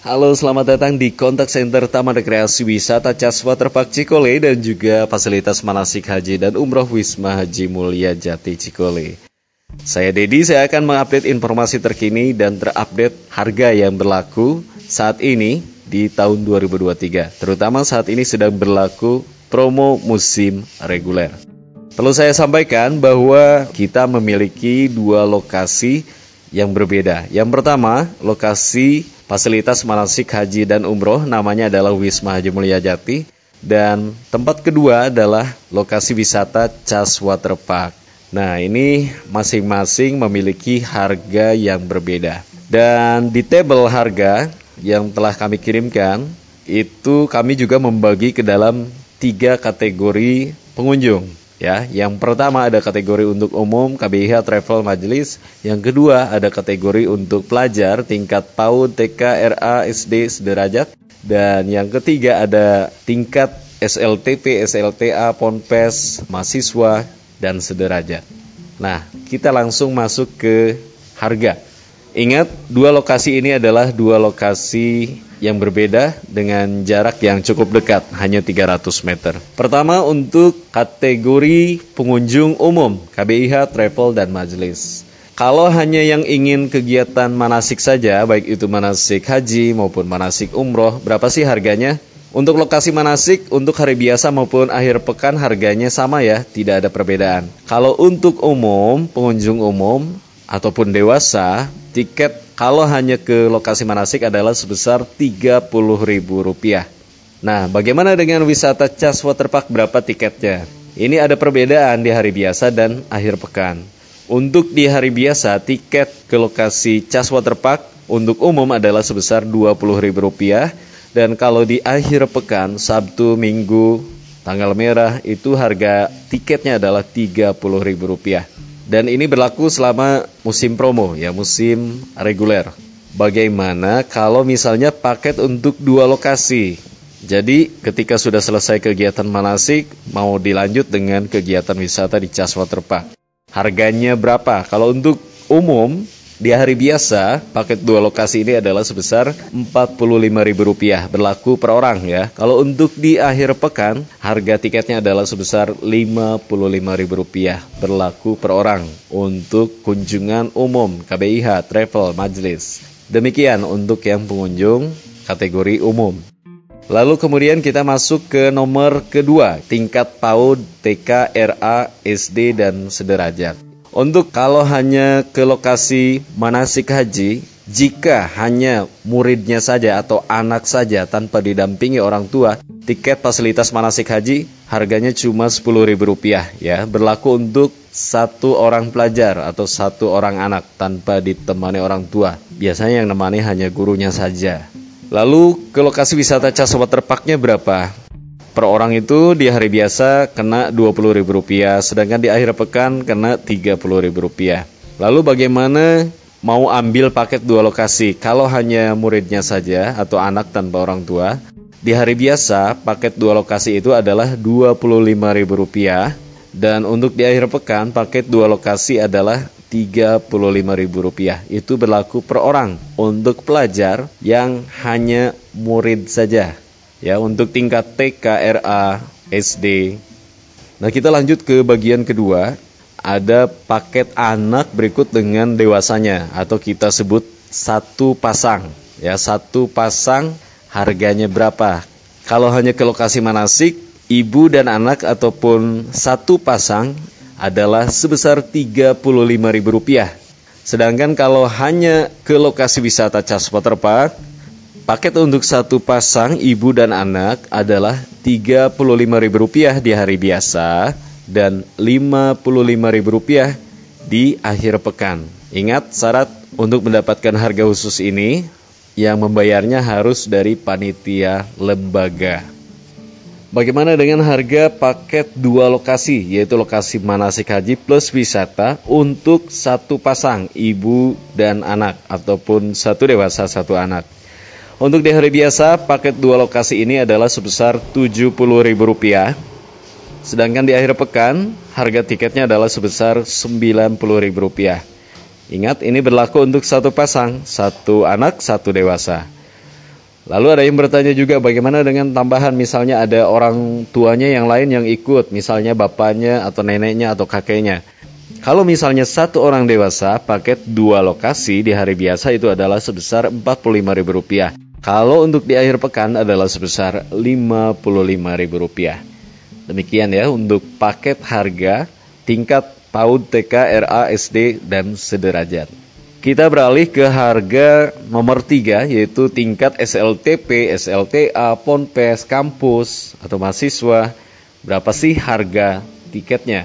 Halo, selamat datang di Kontak Center Taman Rekreasi Wisata Cas Waterpark Cikole dan juga fasilitas manasik haji dan umroh Wisma Haji Mulia Jati Cikole. Saya Dedi, saya akan mengupdate informasi terkini dan terupdate harga yang berlaku saat ini di tahun 2023. Terutama saat ini sedang berlaku promo musim reguler. Perlu saya sampaikan bahwa kita memiliki dua lokasi yang berbeda. Yang pertama, lokasi fasilitas manasik haji dan umroh namanya adalah Wisma Haji Mulia Jati. Dan tempat kedua adalah lokasi wisata Cas Water Park. Nah, ini masing-masing memiliki harga yang berbeda. Dan di tabel harga yang telah kami kirimkan, itu kami juga membagi ke dalam tiga kategori pengunjung. Ya, yang pertama ada kategori untuk umum KBIH Travel Majelis, yang kedua ada kategori untuk pelajar tingkat PAUD, TK, RA, SD sederajat, dan yang ketiga ada tingkat SLTP, SLTA, Ponpes, mahasiswa dan sederajat. Nah, kita langsung masuk ke harga. Ingat, dua lokasi ini adalah dua lokasi yang berbeda dengan jarak yang cukup dekat, hanya 300 meter. Pertama untuk kategori pengunjung umum, KBIH, travel, dan majelis. Kalau hanya yang ingin kegiatan manasik saja, baik itu manasik haji maupun manasik umroh, berapa sih harganya? Untuk lokasi manasik, untuk hari biasa maupun akhir pekan harganya sama ya, tidak ada perbedaan. Kalau untuk umum, pengunjung umum, ataupun dewasa, tiket kalau hanya ke lokasi manasik adalah sebesar Rp30.000. Nah, bagaimana dengan wisata Cas Waterpark berapa tiketnya? Ini ada perbedaan di hari biasa dan akhir pekan. Untuk di hari biasa, tiket ke lokasi Cas Waterpark untuk umum adalah sebesar Rp20.000 dan kalau di akhir pekan, Sabtu, Minggu, tanggal merah itu harga tiketnya adalah Rp30.000 dan ini berlaku selama musim promo ya musim reguler. Bagaimana kalau misalnya paket untuk dua lokasi? Jadi ketika sudah selesai kegiatan manasik mau dilanjut dengan kegiatan wisata di Cas Waterpark. Harganya berapa? Kalau untuk umum di hari biasa, paket dua lokasi ini adalah sebesar Rp45.000 berlaku per orang ya. Kalau untuk di akhir pekan, harga tiketnya adalah sebesar Rp55.000 berlaku per orang untuk kunjungan umum KBIH Travel Majelis. Demikian untuk yang pengunjung kategori umum. Lalu kemudian kita masuk ke nomor kedua, tingkat PAUD, TK, RA, SD, dan sederajat. Untuk kalau hanya ke lokasi manasik haji, jika hanya muridnya saja atau anak saja tanpa didampingi orang tua, tiket fasilitas manasik haji harganya cuma Rp10.000 ya, berlaku untuk satu orang pelajar atau satu orang anak tanpa ditemani orang tua. Biasanya yang nemani hanya gurunya saja. Lalu ke lokasi wisata Cas Waterparknya berapa? Per orang itu di hari biasa kena Rp20.000, sedangkan di akhir pekan kena Rp30.000. Lalu bagaimana mau ambil paket dua lokasi? Kalau hanya muridnya saja atau anak tanpa orang tua, di hari biasa paket dua lokasi itu adalah Rp25.000 dan untuk di akhir pekan paket dua lokasi adalah Rp35.000. Itu berlaku per orang untuk pelajar yang hanya murid saja ya untuk tingkat TK, RA, SD. Nah, kita lanjut ke bagian kedua. Ada paket anak berikut dengan dewasanya atau kita sebut satu pasang. Ya, satu pasang harganya berapa? Kalau hanya ke lokasi manasik, ibu dan anak ataupun satu pasang adalah sebesar Rp35.000. Sedangkan kalau hanya ke lokasi wisata Cas Waterpark, Paket untuk satu pasang ibu dan anak adalah Rp35.000 di hari biasa dan Rp55.000 di akhir pekan. Ingat syarat untuk mendapatkan harga khusus ini yang membayarnya harus dari panitia lembaga. Bagaimana dengan harga paket dua lokasi, yaitu lokasi manasik haji plus wisata untuk satu pasang ibu dan anak ataupun satu dewasa satu anak? Untuk di hari biasa, paket dua lokasi ini adalah sebesar Rp70.000. Sedangkan di akhir pekan, harga tiketnya adalah sebesar Rp90.000. Ingat, ini berlaku untuk satu pasang, satu anak, satu dewasa. Lalu ada yang bertanya juga bagaimana dengan tambahan misalnya ada orang tuanya yang lain yang ikut, misalnya bapaknya atau neneknya atau kakeknya. Kalau misalnya satu orang dewasa, paket dua lokasi di hari biasa itu adalah sebesar Rp45.000. Kalau untuk di akhir pekan adalah sebesar Rp55.000. Demikian ya untuk paket harga tingkat PAUD, TK, RA, SD, dan sederajat. Kita beralih ke harga nomor 3 yaitu tingkat SLTP, SLTA, Ponpes, kampus atau mahasiswa. Berapa sih harga tiketnya?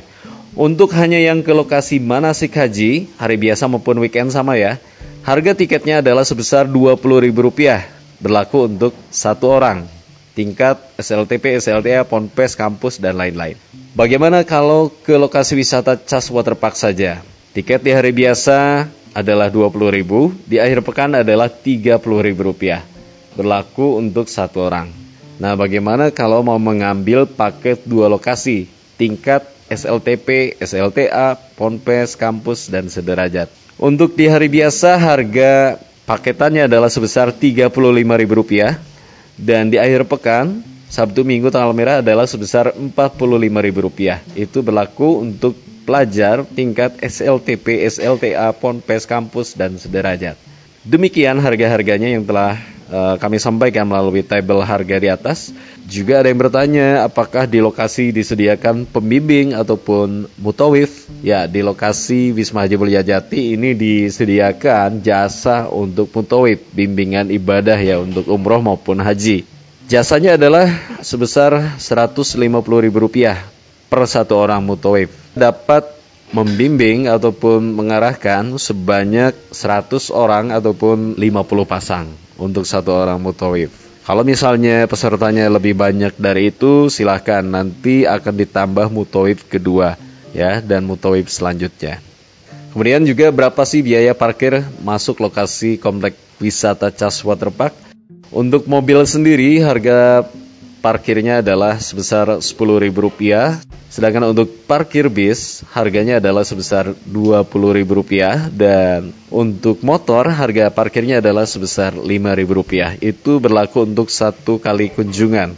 Untuk hanya yang ke lokasi manasik haji, hari biasa maupun weekend sama ya. Harga tiketnya adalah sebesar Rp20.000 berlaku untuk satu orang. Tingkat SLTP, SLTA, Ponpes, kampus, dan lain-lain. Bagaimana kalau ke lokasi wisata Cas Waterpark saja? Tiket di hari biasa adalah Rp20.000, di akhir pekan adalah Rp30.000. Berlaku untuk satu orang. Nah, bagaimana kalau mau mengambil paket dua lokasi, tingkat SLTP, SLTA, Ponpes, kampus, dan sederajat. Untuk di hari biasa, harga paketannya adalah sebesar Rp35.000 dan di akhir pekan Sabtu Minggu tanggal merah adalah sebesar Rp45.000. Itu berlaku untuk pelajar tingkat SLTP, SLTA, Ponpes, kampus, dan sederajat. Demikian harga-harganya yang telah uh, kami sampaikan melalui tabel harga di atas. Juga ada yang bertanya apakah di lokasi disediakan pembimbing ataupun mutawif. Ya, di lokasi Wisma Haji Mulia Jati ini disediakan jasa untuk mutawif, bimbingan ibadah ya untuk umroh maupun haji. Jasanya adalah sebesar Rp150.000 per satu orang mutawif dapat membimbing ataupun mengarahkan sebanyak 100 orang ataupun 50 pasang untuk satu orang mutawif. Kalau misalnya pesertanya lebih banyak dari itu, silahkan nanti akan ditambah mutawif kedua ya dan mutawif selanjutnya. Kemudian juga berapa sih biaya parkir masuk lokasi komplek wisata Cas Waterpark? Untuk mobil sendiri harga parkirnya adalah sebesar Rp10.000 Sedangkan untuk parkir bis harganya adalah sebesar Rp20.000 dan untuk motor harga parkirnya adalah sebesar Rp5.000. Itu berlaku untuk satu kali kunjungan.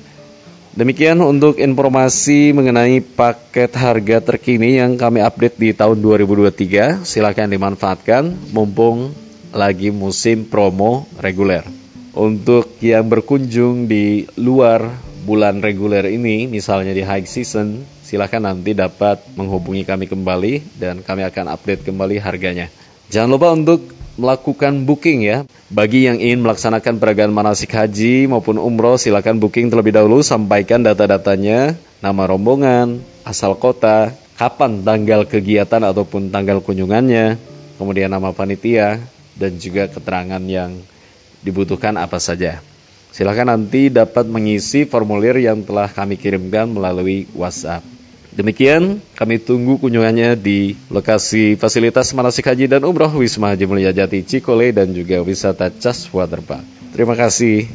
Demikian untuk informasi mengenai paket harga terkini yang kami update di tahun 2023. Silakan dimanfaatkan mumpung lagi musim promo reguler. Untuk yang berkunjung di luar bulan reguler ini, misalnya di high season, silahkan nanti dapat menghubungi kami kembali dan kami akan update kembali harganya. Jangan lupa untuk melakukan booking ya. Bagi yang ingin melaksanakan peragaan manasik haji maupun umroh, silakan booking terlebih dahulu, sampaikan data-datanya, nama rombongan, asal kota, kapan tanggal kegiatan ataupun tanggal kunjungannya, kemudian nama panitia, dan juga keterangan yang dibutuhkan apa saja. Silahkan nanti dapat mengisi formulir yang telah kami kirimkan melalui WhatsApp. Demikian, kami tunggu kunjungannya di lokasi fasilitas manasik haji dan umroh Wisma Haji Mulia Jati Cikole dan juga wisata Cas Waterpark. Terima kasih.